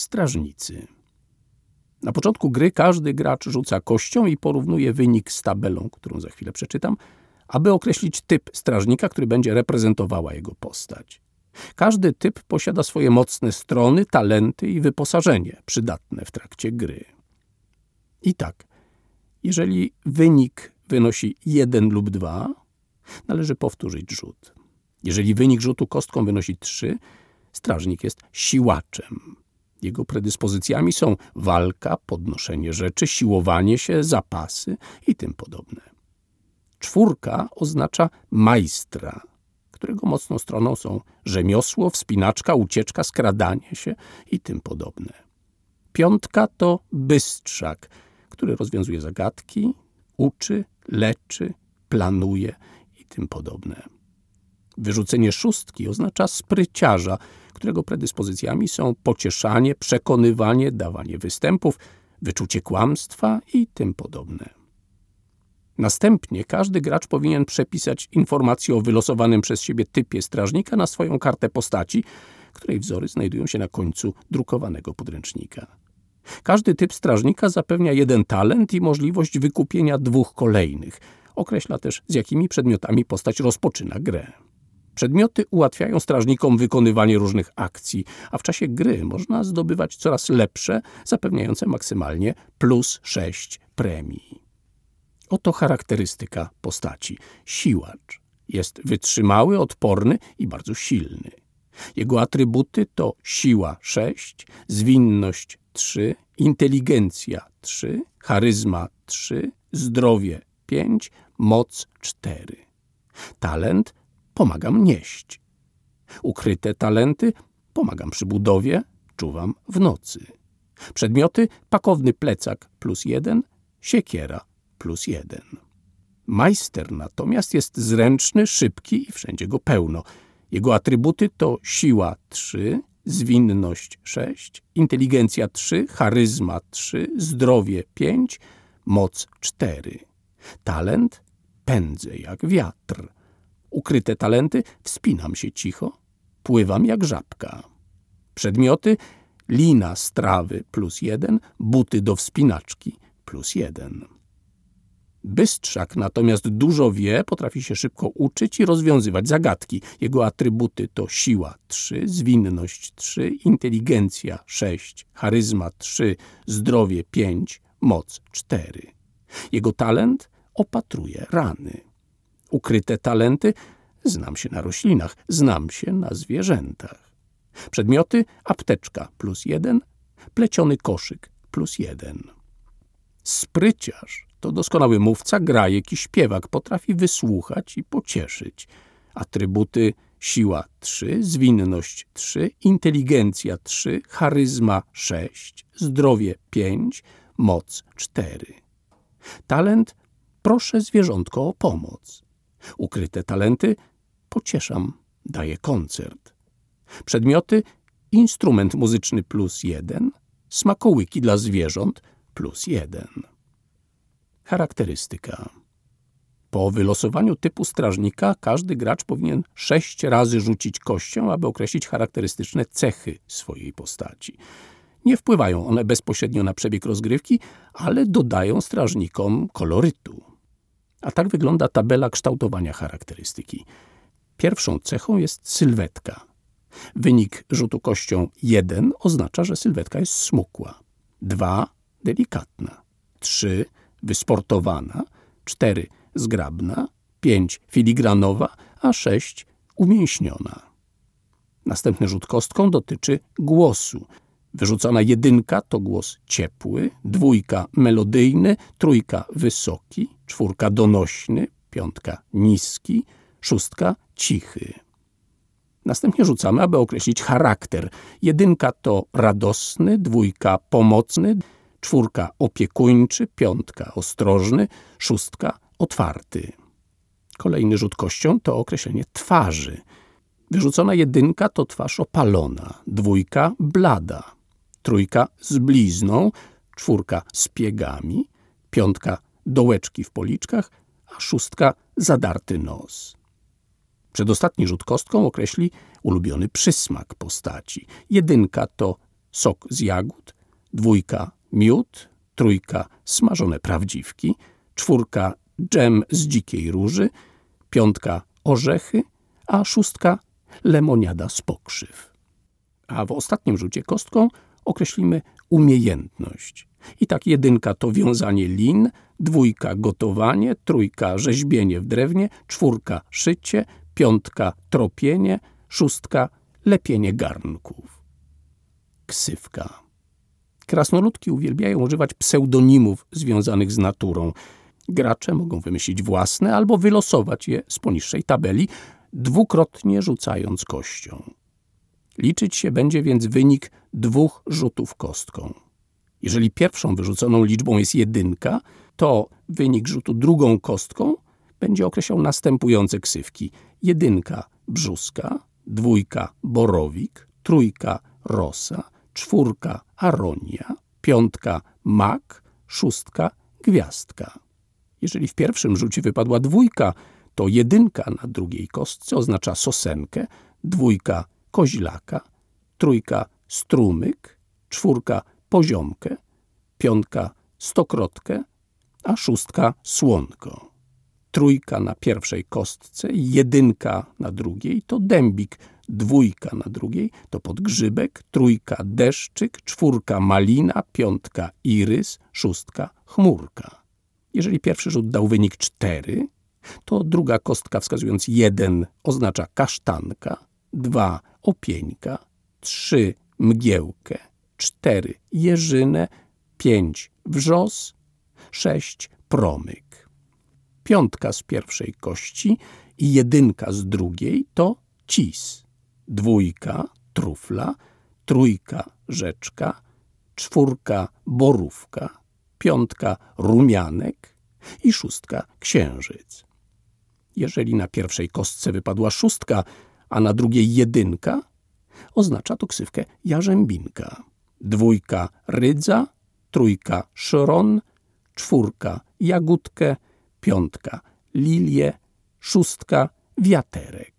strażnicy. Na początku gry każdy gracz rzuca kością i porównuje wynik z tabelą, którą za chwilę przeczytam, aby określić typ strażnika, który będzie reprezentowała jego postać. Każdy typ posiada swoje mocne strony, talenty i wyposażenie przydatne w trakcie gry. I tak, jeżeli wynik wynosi 1 lub 2, należy powtórzyć rzut. Jeżeli wynik rzutu kostką wynosi 3, strażnik jest siłaczem. Jego predyspozycjami są walka, podnoszenie rzeczy, siłowanie się, zapasy i tym podobne. Czwórka oznacza majstra, którego mocną stroną są rzemiosło, wspinaczka, ucieczka, skradanie się i tym podobne. Piątka to bystrzak, który rozwiązuje zagadki, uczy, leczy, planuje i tym podobne. Wyrzucenie szóstki oznacza spryciarza, którego predyspozycjami są pocieszanie, przekonywanie, dawanie występów, wyczucie kłamstwa i tym podobne. Następnie każdy gracz powinien przepisać informację o wylosowanym przez siebie typie strażnika na swoją kartę postaci, której wzory znajdują się na końcu drukowanego podręcznika. Każdy typ strażnika zapewnia jeden talent i możliwość wykupienia dwóch kolejnych. Określa też, z jakimi przedmiotami postać rozpoczyna grę. Przedmioty ułatwiają strażnikom wykonywanie różnych akcji, a w czasie gry można zdobywać coraz lepsze, zapewniające maksymalnie plus 6 premii. Oto charakterystyka postaci. Siłacz. Jest wytrzymały, odporny i bardzo silny. Jego atrybuty to siła 6, zwinność 3, inteligencja 3, charyzma 3, zdrowie 5, moc 4. Talent pomagam nieść. Ukryte talenty pomagam przy budowie, czuwam w nocy. Przedmioty pakowny plecak plus jeden, siekiera plus jeden. Majster natomiast jest zręczny, szybki i wszędzie go pełno. Jego atrybuty to siła 3, zwinność 6, inteligencja 3, charyzma 3, zdrowie 5, moc 4. Talent pędzę jak wiatr. Ukryte talenty wspinam się cicho, pływam jak żabka. Przedmioty lina z trawy plus jeden, buty do wspinaczki plus jeden. Bystrzak natomiast dużo wie, potrafi się szybko uczyć i rozwiązywać zagadki. Jego atrybuty to siła 3, zwinność 3, inteligencja 6, charyzma 3, zdrowie 5, moc 4. Jego talent opatruje rany. Ukryte talenty znam się na roślinach, znam się na zwierzętach. Przedmioty apteczka plus jeden, pleciony koszyk plus jeden. Spryciarz to doskonały mówca, grajek i śpiewak, potrafi wysłuchać i pocieszyć. Atrybuty siła 3, zwinność 3, inteligencja 3, charyzma 6, zdrowie 5, moc 4. Talent proszę zwierzątko o pomoc. Ukryte talenty pocieszam, daję koncert. Przedmioty instrument muzyczny plus jeden, smakołyki dla zwierząt plus jeden. Charakterystyka. Po wylosowaniu typu strażnika każdy gracz powinien sześć razy rzucić kością, aby określić charakterystyczne cechy swojej postaci. Nie wpływają one bezpośrednio na przebieg rozgrywki, ale dodają strażnikom kolorytu. A tak wygląda tabela kształtowania charakterystyki. Pierwszą cechą jest sylwetka. Wynik rzutu kością 1 oznacza, że sylwetka jest smukła. 2 delikatna. 3 wysportowana, 4 zgrabna, 5 filigranowa, a 6 umięśniona. Następny rzut kostką dotyczy głosu. Wyrzucona jedynka to głos ciepły, dwójka melodyjny, trójka wysoki, czwórka donośny, piątka niski, szóstka cichy. Następnie rzucamy, aby określić charakter. Jedynka to radosny, dwójka pomocny, czwórka opiekuńczy, piątka ostrożny, szóstka otwarty. Kolejny rzut kością to określenie twarzy. Wyrzucona jedynka to twarz opalona, dwójka blada, trójka z blizną, czwórka z piegami, piątka dołeczki w policzkach, a szóstka zadarty nos. Przedostatni rzut kostką określi ulubiony przysmak postaci. Jedynka to sok z jagód, dwójka miód, trójka smażone prawdziwki, czwórka dżem z dzikiej róży, piątka orzechy, a szóstka lemoniada z pokrzyw. A w ostatnim rzucie kostką określimy umiejętność. I tak jedynka to wiązanie lin, dwójka gotowanie, trójka rzeźbienie w drewnie, czwórka szycie, piątka tropienie, szóstka lepienie garnków. Ksywka. Krasnoludki uwielbiają używać pseudonimów związanych z naturą. Gracze mogą wymyślić własne albo wylosować je z poniższej tabeli, dwukrotnie rzucając kością. Liczyć się będzie więc wynik dwóch rzutów kostką. Jeżeli pierwszą wyrzuconą liczbą jest jedynka, to wynik rzutu drugą kostką będzie określał następujące ksywki. Jedynka brzuska, dwójka borowik, trójka rosa, czwórka aronia, piątka mak, szóstka gwiazdka. Jeżeli w pierwszym rzucie wypadła dwójka, to jedynka na drugiej kostce oznacza sosenkę, dwójka koźlaka, trójka strumyk, czwórka poziomkę, piątka stokrotkę, a szóstka słonko. Trójka na pierwszej kostce, jedynka na drugiej to dębik, dwójka na drugiej to podgrzybek, trójka deszczyk, czwórka malina, piątka irys, szóstka chmurka. Jeżeli pierwszy rzut dał wynik cztery, to druga kostka wskazując jeden oznacza kasztanka, dwa opieńka, trzy mgiełkę, cztery jeżynę, pięć wrzos, sześć promyk. Piątka z pierwszej kości i jedynka z drugiej to cis, dwójka trufla, trójka rzeczka, czwórka borówka, piątka rumianek i szóstka księżyc. Jeżeli na pierwszej kostce wypadła szóstka, a na drugiej jedynka, oznacza to ksywkę jarzębinka. Dwójka rydza, trójka szron, czwórka jagódkę, piątka lilię, szóstka wiaterek.